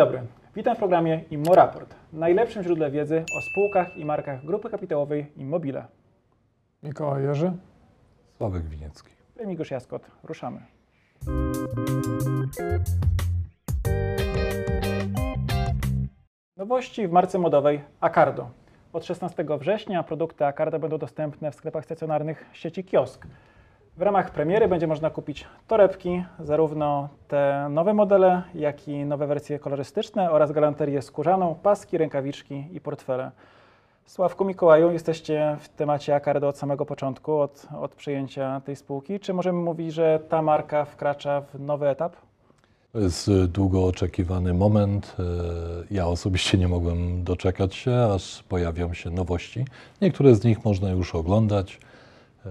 dobry. Witam w programie ImmoRaport, najlepszym źródle wiedzy o spółkach i markach grupy kapitałowej Immobile. Mikołaj Jerzy. Sławek Winiecki. Remigiusz Jaskot. Ruszamy. Nowości w marce modowej Acardo. Od 16 września produkty Acardo będą dostępne w sklepach stacjonarnych sieci Kiosk. W ramach premiery będzie można kupić torebki, zarówno te nowe modele, jak i nowe wersje kolorystyczne oraz galanterię skórzaną, paski, rękawiczki i portfele. Sławku Mikołaju, jesteście w temacie Acardo od samego początku, od, od przyjęcia tej spółki. Czy możemy mówić, że ta marka wkracza w nowy etap? To jest y, długo oczekiwany moment. Y, Ja osobiście nie mogłem doczekać się, aż pojawią się nowości. Niektóre z nich można już oglądać. E,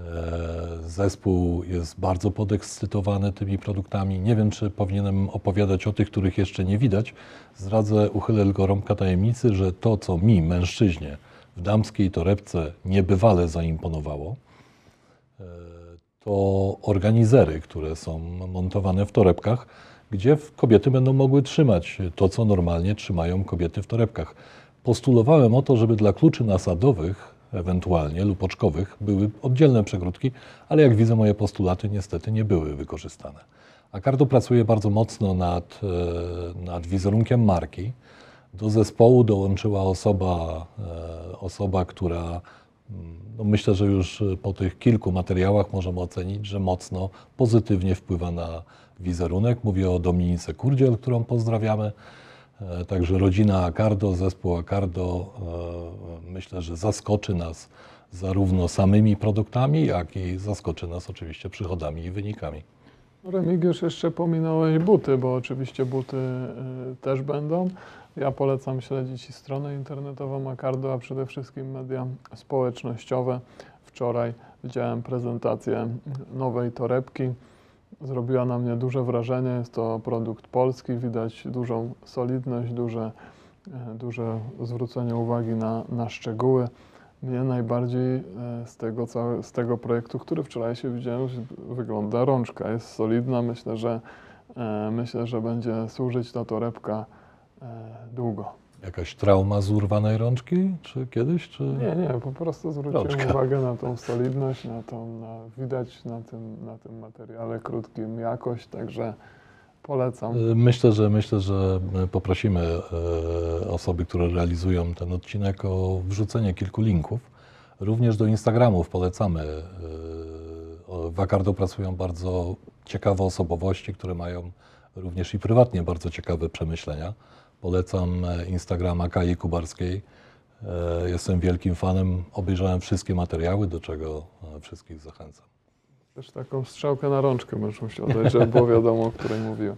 Zespół jest bardzo podekscytowany tymi produktami. Nie wiem, czy powinienem opowiadać o tych, których jeszcze nie widać. Zdradzę, uchylę tylko rąbka tajemnicy, że to, co mi, mężczyźnie, w damskiej torebce niebywale zaimponowało, e, to organizery, które są montowane w torebkach, gdzie kobiety będą mogły trzymać to, co normalnie trzymają kobiety w torebkach. Postulowałem o to, żeby dla kluczy nasadowych, ewentualnie lub oczkowych, były oddzielne przegródki, ale jak widzę, moje postulaty niestety nie były wykorzystane. Acardo pracuje bardzo mocno nad, e, nad wizerunkiem marki. Do zespołu dołączyła osoba, e, osoba która mm, no myślę, że już po tych kilku materiałach możemy ocenić, że mocno pozytywnie wpływa na wizerunek. Mówię o Dominice Kurdziel, którą pozdrawiamy. E, Także rodzina Acardo, zespół Acardo e, myślę, że zaskoczy nas zarówno samymi produktami, jak i zaskoczy nas oczywiście przychodami i wynikami. Remigiusz, jeszcze pominąłeś buty, bo oczywiście buty y, też będą. Ja polecam śledzić i stronę internetową Acardo, a przede wszystkim media społecznościowe. Wczoraj widziałem prezentację nowej torebki. Zrobiła na mnie duże wrażenie. Jest to produkt polski. Widać dużą solidność, duże, e, duże zwrócenie uwagi na, na szczegóły. Mnie najbardziej e, z tego, z tego projektu, który wczoraj się widziałem, wygląda rączka. Jest solidna. Myślę, że, e, myślę, że będzie służyć ta torebka długo. Jakaś trauma z urwanej rączki, czy kiedyś, czy... Nie, nie, po prostu zwróciłem Rączka. uwagę na tą solidność, na tą, na, widać na tym, na tym materiale krótkim jakość, także polecam. Y, Myślę, że myślę, że poprosimy e, osoby, które realizują ten odcinek o wrzucenie kilku linków. Również do Instagramów polecamy. W Acardo pracują bardzo ciekawe osobowości, które mają również i prywatnie bardzo ciekawe przemyślenia. Polecam e, Instagrama Kai Kubarskiej. E, Jestem wielkim fanem. Obejrzałem wszystkie materiały, do czego e, wszystkich zachęcam. Też taką strzałkę na rączkę będziesz musiał dać, żeby było wiadomo, o której mówiłem.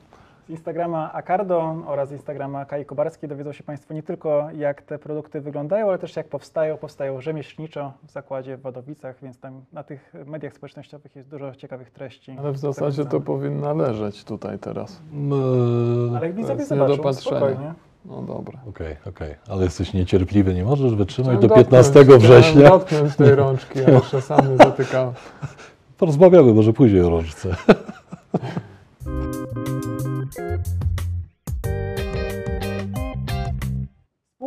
Z Instagrama Acardo oraz Instagrama Kai Kobarskiej dowiedzą się Państwo nie tylko jak te produkty wyglądają, ale też jak powstają. Powstają rzemieślniczo w zakładzie w Wadowicach, więc tam na tych mediach społecznościowych jest dużo ciekawych treści. Ale w zasadzie to powinna leżeć tutaj teraz. M, Ale jak widzowie jest zobaczą, do spokojnie. No dobra. Okej, okej, ale jesteś niecierpliwy, nie możesz wytrzymać Chciałem do dotknąć, 15 chciałem września. dotknąć tej rączki, a jeszcze sam nie zatykałem. Porozmawiamy może później o rączce.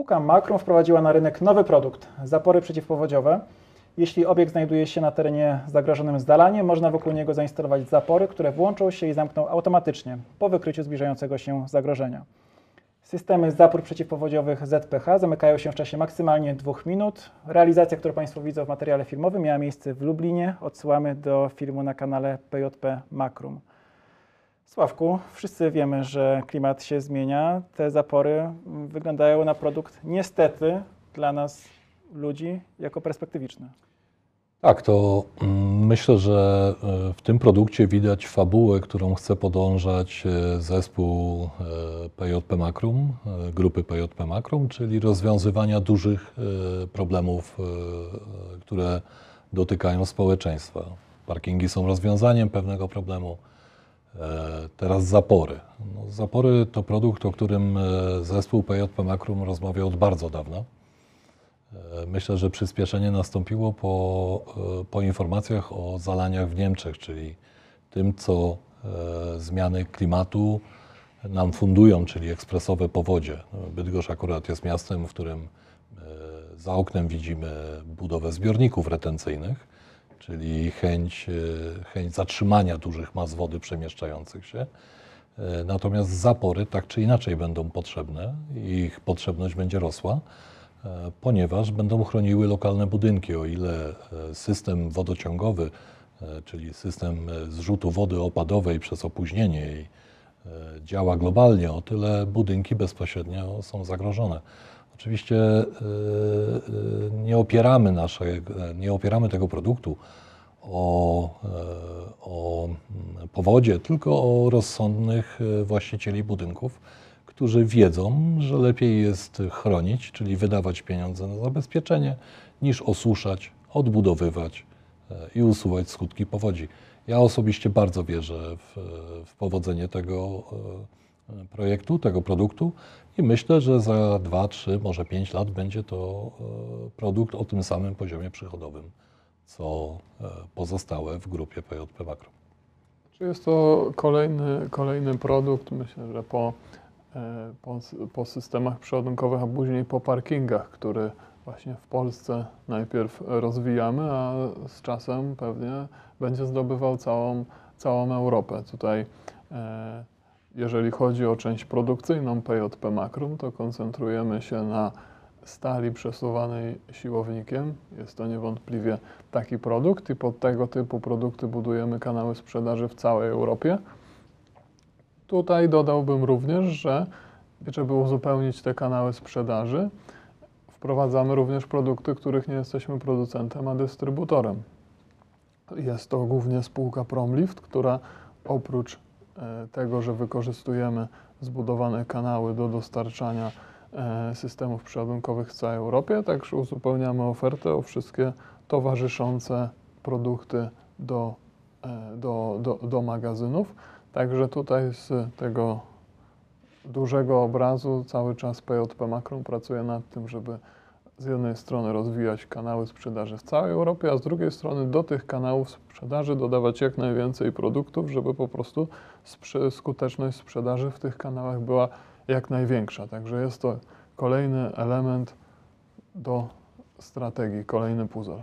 Spółka Makrum wprowadziła na rynek nowy produkt zapory przeciwpowodziowe. Jeśli obiekt znajduje się na terenie zagrożonym zdalaniem, można wokół niego zainstalować zapory, które włączą się i zamkną automatycznie po wykryciu zbliżającego się zagrożenia. Systemy zapór przeciwpowodziowych ZPH zamykają się w czasie maksymalnie dwóch minut. Realizacja, którą Państwo widzą w materiale filmowym, miała miejsce w Lublinie. Odsyłamy do filmu na kanale PJP Makrum. Sławku, wszyscy wiemy, że klimat się zmienia. Te zapory wyglądają na produkt niestety dla nas ludzi jako perspektywiczny. Tak, to mm, myślę, że e, w tym produkcie widać fabułę, którą chce podążać e, zespół PJP Makrum, e, grupy PJP Makrum, czyli rozwiązywania dużych problemów, które dotykają społeczeństwa. Parkingi są rozwiązaniem pewnego problemu. E, Teraz zapory. No, zapory to produkt, o którym e, zespół PJP Makrum rozmawiał od bardzo dawna. E, Myślę, że przyspieszenie nastąpiło po, po informacjach o zalaniach w Niemczech, czyli tym, co zmiany klimatu nam fundują, czyli ekspresowe powodzie. Bydgoszcz akurat jest miastem, w którym za oknem widzimy budowę zbiorników retencyjnych, czyli chęć, e, chęć zatrzymania dużych mas wody przemieszczających się. E, Natomiast zapory tak czy inaczej będą potrzebne i ich potrzebność będzie rosła, e, ponieważ będą chroniły lokalne budynki. O ile system wodociągowy, czyli system zrzutu wody opadowej przez opóźnienie działa globalnie, o tyle budynki bezpośrednio są zagrożone. Oczywiście e, e, nie opieramy, nasze, nie opieramy tego produktu o, e, o mm, powodzie, tylko o rozsądnych właścicieli budynków, którzy wiedzą, że lepiej jest chronić, czyli wydawać pieniądze na zabezpieczenie, niż osuszać, odbudowywać i usuwać skutki powodzi. Ja osobiście bardzo wierzę w, w powodzenie tego projektu, tego produktu i myślę, że za 2, 3, może 5 lat będzie to e, produkt o tym samym poziomie przychodowym, co e, pozostałe w grupie PJP Makro. Czy jest to kolejny, kolejny produkt, myślę, że po, e, po, po systemach przeładunkowych, a później po parkingach, który właśnie w Polsce najpierw rozwijamy, a z czasem pewnie będzie zdobywał całą, całą Europę. Tutaj, jeżeli chodzi o część produkcyjną PJP Makrum, to koncentrujemy się na stali przesuwanej siłownikiem. Jest to niewątpliwie taki produkt i pod tego typu produkty budujemy kanały sprzedaży w całej Europie. Tutaj dodałbym również, że żeby uzupełnić te kanały sprzedaży, wprowadzamy również produkty, których nie jesteśmy producentem, a dystrybutorem. Jest to głównie spółka Promlift, która oprócz tego, że wykorzystujemy zbudowane kanały do dostarczania e, systemów przeładunkowych w całej Europie, także uzupełniamy ofertę o wszystkie towarzyszące produkty do, e, do, do, do magazynów. Także tutaj z tego dużego obrazu cały czas PJP Makrum pracuje nad tym, żeby z jednej strony rozwijać kanały sprzedaży w całej Europie, a z drugiej strony do tych kanałów sprzedaży dodawać jak najwięcej produktów, żeby po prostu skuteczność sprzedaży w tych kanałach była jak największa. Także jest to kolejny element do strategii, kolejny puzzle.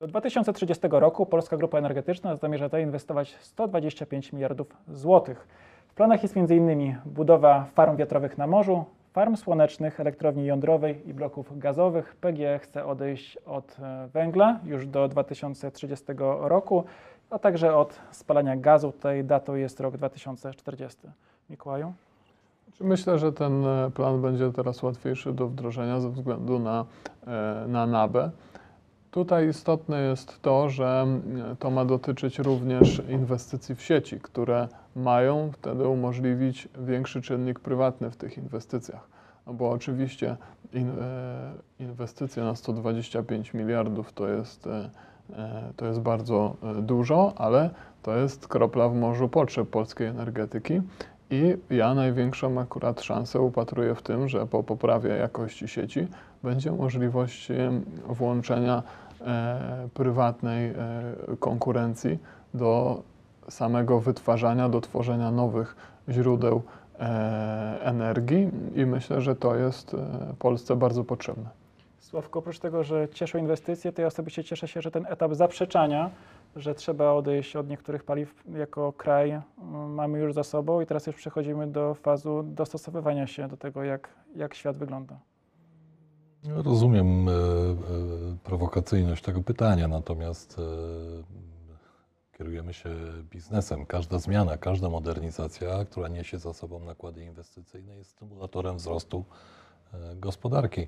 Do 2030 roku Polska Grupa Energetyczna zamierza zainwestować 125 miliardów złotych. Planach jest m.in. budowa farm wiatrowych na morzu, farm słonecznych, elektrowni jądrowej i bloków gazowych. PGE chce odejść od e, węgla już do 2030 roku, a także od spalania gazu. Tutaj datą jest rok 2040. Mikołaju? Myślę, że ten e, plan będzie teraz łatwiejszy do wdrożenia ze względu na, e, na NABE. Tutaj istotne jest to, że mm, to ma dotyczyć również inwestycji w sieci, które mają wtedy umożliwić większy czynnik prywatny w tych inwestycjach. No bo oczywiście e, inwestycje na 125 miliardów to jest, e, e, to jest bardzo e, dużo, ale to jest kropla w morzu potrzeb polskiej energetyki. I ja największą akurat szansę upatruję w tym, że po poprawie jakości sieci będzie możliwość włączenia e, prywatnej e, konkurencji do samego wytwarzania, do tworzenia nowych źródeł e, energii i myślę, że to jest e, Polsce bardzo potrzebne. Sławko, oprócz tego, że cieszą inwestycje, to ja osobiście cieszę się, że ten etap zaprzeczania, że trzeba odejść od niektórych paliw jako kraj, mamy już za sobą i teraz już przechodzimy do fazu dostosowywania się do tego, jak, jak świat wygląda. Rozumiem e, e, prowokacyjność tego pytania, natomiast e, kierujemy się biznesem. Każda zmiana, każda modernizacja, która niesie za sobą nakłady inwestycyjne, jest stymulatorem wzrostu gospodarki.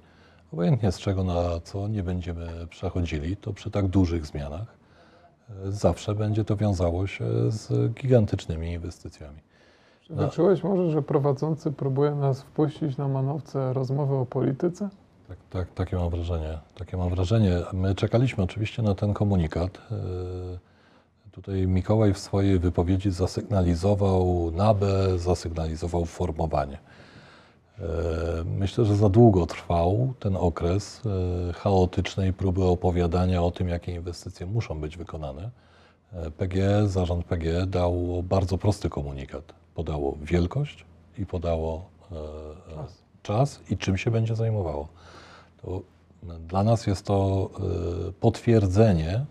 Obojętnie z czego na co nie będziemy przechodzili, to przy tak dużych zmianach zawsze będzie to wiązało się z gigantycznymi inwestycjami. Czy wyczułeś może, że prowadzący próbuje nas wpuścić na manowce rozmowy o polityce? Tak, tak, takie mam wrażenie. Takie mam wrażenie. My czekaliśmy oczywiście na ten komunikat. Yy, Tutaj Mikołaj w swojej wypowiedzi zasygnalizował NABE, zasygnalizował formowanie. Yy, Myślę, że za długo trwał ten okres yy, chaotycznej próby opowiadania o tym, jakie inwestycje muszą być wykonane, E, PGE, zarząd PGE dał bardzo prosty komunikat. Podało wielkość i podało e, e, Czas. czas i czym się będzie zajmowało. To dla nas jest to e, potwierdzenie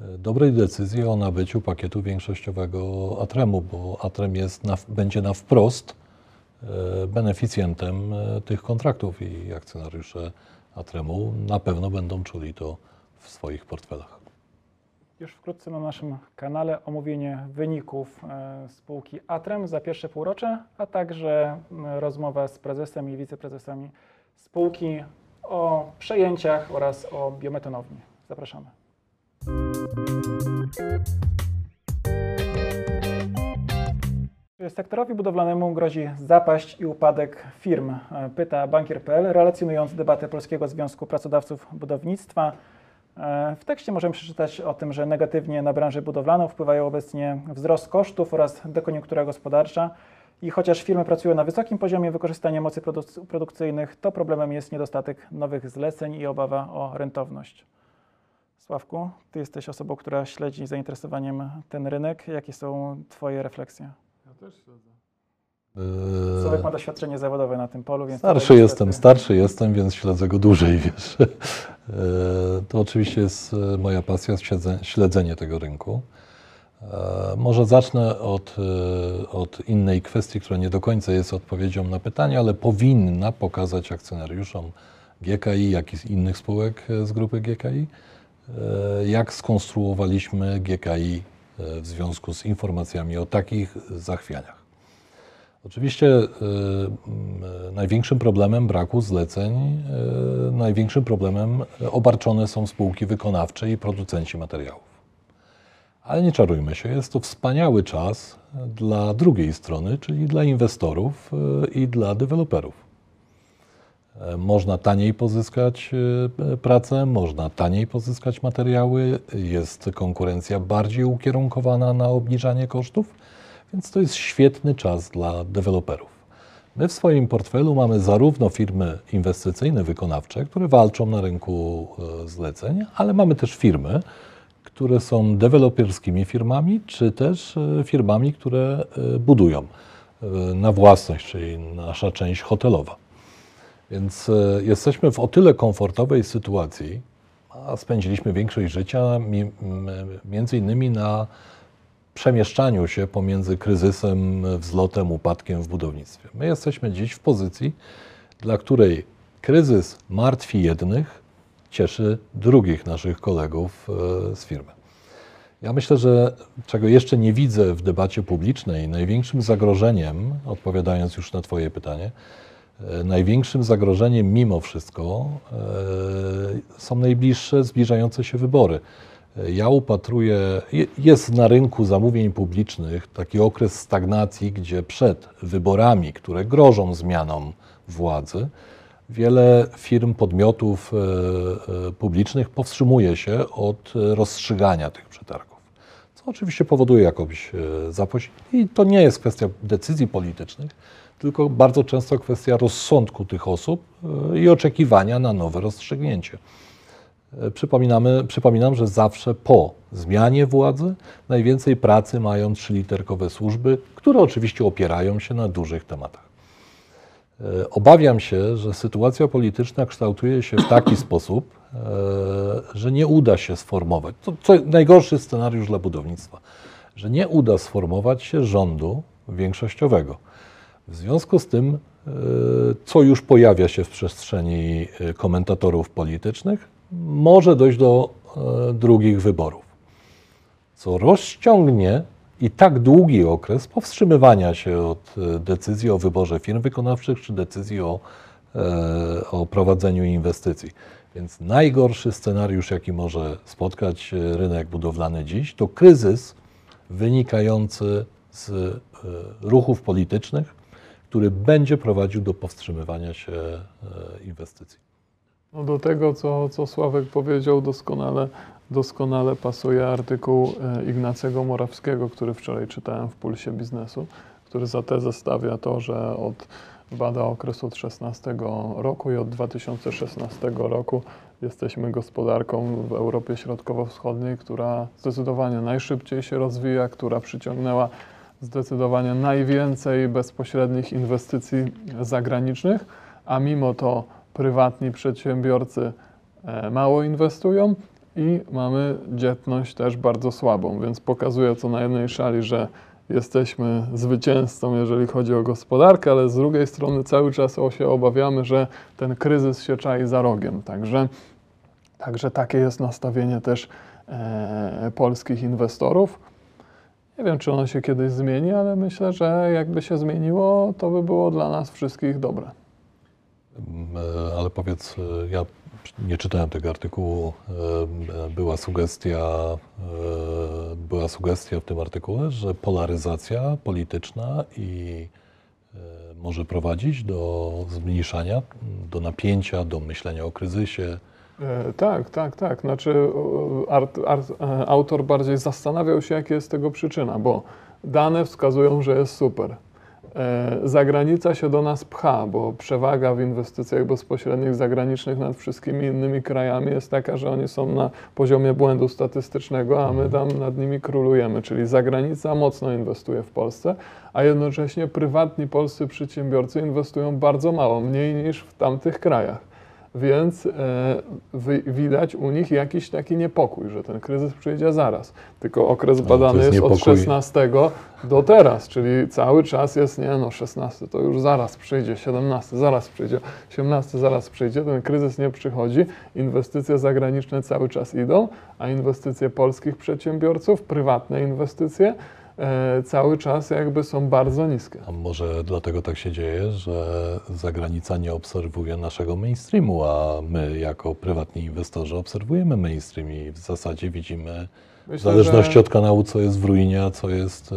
e, dobrej decyzji o nabyciu pakietu większościowego Atremu, bo Atrem jest na, będzie na wprost e, beneficjentem tych kontraktów i akcjonariusze Atremu na pewno będą czuli to w swoich portfelach. Już wkrótce na naszym kanale omówienie wyników spółki Atrem za pierwsze półrocze, a także rozmowa z prezesem i wiceprezesami spółki o przejęciach oraz o biometanowni. Zapraszamy. Sektorowi budowlanemu grozi zapaść i upadek firm, pyta bankier.pl, relacjonując debatę Polskiego Związku Pracodawców Budownictwa. E, W tekście możemy przeczytać o tym, że negatywnie na branżę budowlaną wpływają obecnie wzrost kosztów oraz dekoniunktura gospodarcza. I chociaż firmy pracują na wysokim poziomie wykorzystania mocy produc- produkcyjnych, to problemem jest niedostatek nowych zleceń i obawa o rentowność. Sławku, Ty jesteś osobą, która śledzi z zainteresowaniem ten rynek. Jakie są Twoje refleksje? Ja też śledzę. E, Sławek ma doświadczenie zawodowe na tym polu, więc... Starszy jestem, starszy jestem, więc śledzę go dłużej, wiesz. E, To oczywiście jest e, moja pasja, śledzenie, śledzenie tego rynku. E, Może zacznę od, e, od innej kwestii, która nie do końca jest odpowiedzią na pytanie, ale powinna pokazać akcjonariuszom GKI, jak i innych spółek e, z grupy GKI, jak skonstruowaliśmy GKI w związku z informacjami o takich zachwianiach. Oczywiście y, największym problemem braku zleceń, y, największym problemem obarczone są spółki wykonawcze i producenci materiałów. Ale nie czarujmy się, jest to wspaniały czas dla drugiej strony, czyli dla inwestorów y, i dla deweloperów. E, Można taniej pozyskać y, pracę, można taniej pozyskać materiały, jest konkurencja bardziej ukierunkowana na obniżanie kosztów, więc to jest świetny czas dla deweloperów. My w swoim portfelu mamy zarówno firmy inwestycyjne, wykonawcze, które walczą na rynku e, zleceń, ale mamy też firmy, które są deweloperskimi firmami, czy też e, firmami, które e, budują e, na własność, czyli nasza część hotelowa. Więc jesteśmy w o tyle komfortowej sytuacji, a spędziliśmy większość życia między innymi na przemieszczaniu się pomiędzy kryzysem, wzlotem, upadkiem w budownictwie. My jesteśmy dziś w pozycji, dla której kryzys martwi jednych, cieszy drugich naszych kolegów e, z firmy. Ja myślę, że czego jeszcze nie widzę w debacie publicznej, największym zagrożeniem, odpowiadając już na Twoje pytanie, e, największym zagrożeniem mimo wszystko e, są najbliższe, zbliżające się wybory. Ja upatruję, je- jest na rynku zamówień publicznych taki okres stagnacji, gdzie przed wyborami, które grożą zmianą władzy, wiele firm, podmiotów e, e, publicznych powstrzymuje się od e, rozstrzygania tych przetargów. Co oczywiście powoduje jakąś zapość. I to nie jest kwestia decyzji politycznych, tylko bardzo często kwestia rozsądku tych osób i oczekiwania na nowe rozstrzygnięcie. Przypominamy, przypominam, że zawsze po zmianie władzy najwięcej pracy mają trzyliterkowe służby, które oczywiście opierają się na dużych tematach. E, Obawiam się, że sytuacja polityczna kształtuje się w taki sposób, e, że nie uda się sformować. To, to najgorszy scenariusz dla budownictwa, że nie uda sformować się rządu większościowego. W związku z tym, e, co już pojawia się w przestrzeni komentatorów politycznych, może dojść do drugich wyborów, co rozciągnie i tak długi okres powstrzymywania się od e, decyzji o wyborze firm wykonawczych czy decyzji o, e, o prowadzeniu inwestycji. Więc najgorszy scenariusz, jaki może spotkać rynek budowlany dziś, to kryzys wynikający z e, ruchów politycznych, który będzie prowadził do powstrzymywania się inwestycji. No do tego, co, co Sławek powiedział, doskonale, doskonale pasuje artykuł e, Ignacego Morawskiego, który wczoraj czytałem w Pulsie Biznesu, który za tezę stawia to, że od bada okres od 16 roku i od 2016 roku jesteśmy gospodarką w Europie Środkowo-Wschodniej, która zdecydowanie najszybciej się rozwija, która przyciągnęła zdecydowanie najwięcej bezpośrednich inwestycji zagranicznych, a mimo to prywatni przedsiębiorcy e, mało inwestują i mamy dzietność też bardzo słabą, więc pokazuje to na jednej szali, że jesteśmy zwycięzcą, jeżeli chodzi o gospodarkę, ale z drugiej strony cały czas się obawiamy, że ten kryzys się czai za rogiem. Także, także takie jest nastawienie też e, polskich inwestorów. Nie wiem, czy ono się kiedyś zmieni, ale myślę, że jakby się zmieniło, to by było dla nas wszystkich dobre. E, Ale powiedz, e, ja nie czytałem tego artykułu. e, Była sugestia, była sugestia w tym artykule, że polaryzacja polityczna i może prowadzić do zmniejszania, do napięcia, do myślenia o kryzysie. Tak, tak, tak. Znaczy, art, art, autor bardziej zastanawiał się, jaka jest tego przyczyna, bo dane wskazują, że jest super. E, Zagranica się do nas pcha, bo przewaga w inwestycjach bezpośrednich zagranicznych nad wszystkimi innymi krajami jest taka, że oni są na poziomie błędu statystycznego, a my tam nad nimi królujemy. Czyli zagranica mocno inwestuje w Polsce, a jednocześnie prywatni polscy przedsiębiorcy inwestują bardzo mało, mniej niż w tamtych krajach. Więc e, wy, widać u nich jakiś taki niepokój, że ten kryzys przyjdzie zaraz. Tylko okres badany jest jest, od niepokój. 16 do teraz, czyli cały czas jest, nie no, 16 to już zaraz przyjdzie, 17 zaraz przyjdzie, 18 zaraz przyjdzie, ten kryzys nie przychodzi, inwestycje zagraniczne cały czas idą, a inwestycje polskich przedsiębiorców, prywatne inwestycje, cały czas jakby są bardzo niskie. A może dlatego tak się dzieje, że zagranica nie obserwuje naszego mainstreamu, a my jako prywatni inwestorzy obserwujemy mainstream i w zasadzie widzimy w Myślę, zależności że- od kanału, co jest w ruinie, a co jest...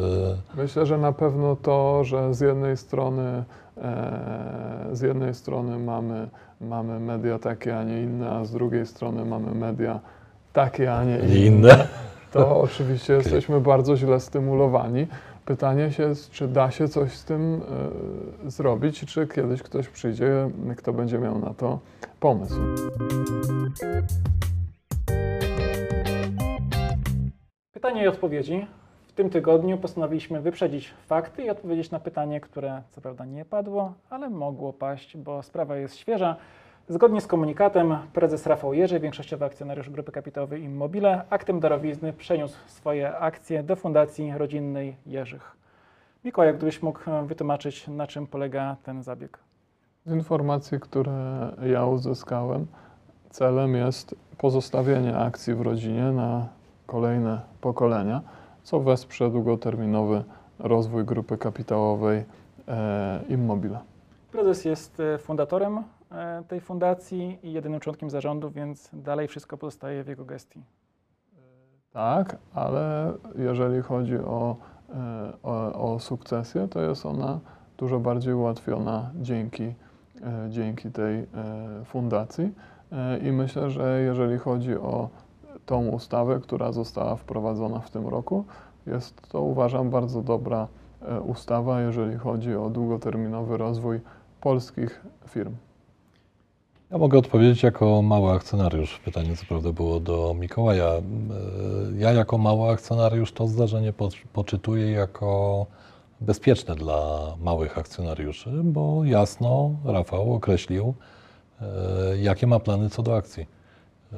e, Myślę, że na pewno to, że z jednej strony, e, z jednej strony mamy, mamy media takie, a nie inne, a z drugiej strony mamy media takie, a nie Nie inne, inne. To oczywiście jesteśmy bardzo źle stymulowani. Pytanie się jest, czy da się coś z tym e, zrobić, czy kiedyś ktoś przyjdzie, kto będzie miał na to pomysł. Pytania i odpowiedzi. W tym tygodniu postanowiliśmy wyprzedzić fakty i odpowiedzieć na pytanie, które co prawda nie padło, ale mogło paść, bo sprawa jest świeża. Zgodnie z komunikatem prezes Rafał Jerzy, większościowy akcjonariusz grupy kapitałowej Immobile, aktem darowizny przeniósł swoje akcje do Fundacji Rodzinnej Jerzych. Mikołaj, gdybyś mógł e, wytłumaczyć, na czym polega ten zabieg? Z informacji, które ja uzyskałem, celem jest pozostawienie akcji w rodzinie na kolejne pokolenia, co wesprze długoterminowy rozwój grupy kapitałowej e, Immobile. Prezes jest e, fundatorem tej fundacji i jedynym członkiem zarządu, więc dalej wszystko pozostaje w jego gestii. Tak, ale jeżeli chodzi o, e, o, o sukcesję, to jest ona dużo bardziej ułatwiona dzięki, e, dzięki tej e, fundacji. E, I myślę, że jeżeli chodzi o tą ustawę, która została wprowadzona w tym roku, jest to uważam bardzo dobra e, ustawa, jeżeli chodzi o długoterminowy rozwój polskich firm. Ja mogę odpowiedzieć jako mały akcjonariusz. Pytanie co prawda było do Mikołaja. E, Ja jako mały akcjonariusz to zdarzenie po- poczytuję jako bezpieczne dla małych akcjonariuszy, bo jasno Rafał określił, e, jakie ma plany co do akcji. E,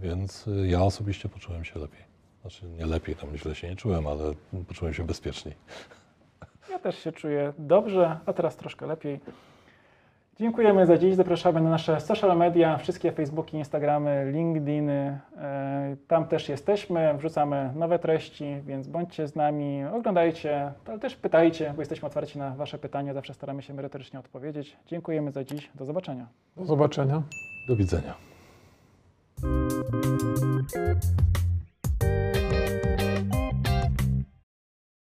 Więc ja osobiście poczułem się lepiej. Znaczy nie lepiej, tam źle się nie czułem, ale poczułem się bezpieczniej. Ja też się czuję dobrze, a teraz troszkę lepiej. Dziękujemy za dziś. Zapraszamy na nasze social media, wszystkie Facebooki, Instagramy, LinkedIny. E, Tam też jesteśmy, wrzucamy nowe treści, więc bądźcie z nami, oglądajcie, ale też pytajcie, bo jesteśmy otwarci na Wasze pytania. Zawsze staramy się merytorycznie odpowiedzieć. Dziękujemy za dziś. Do zobaczenia. Do zobaczenia. Do widzenia.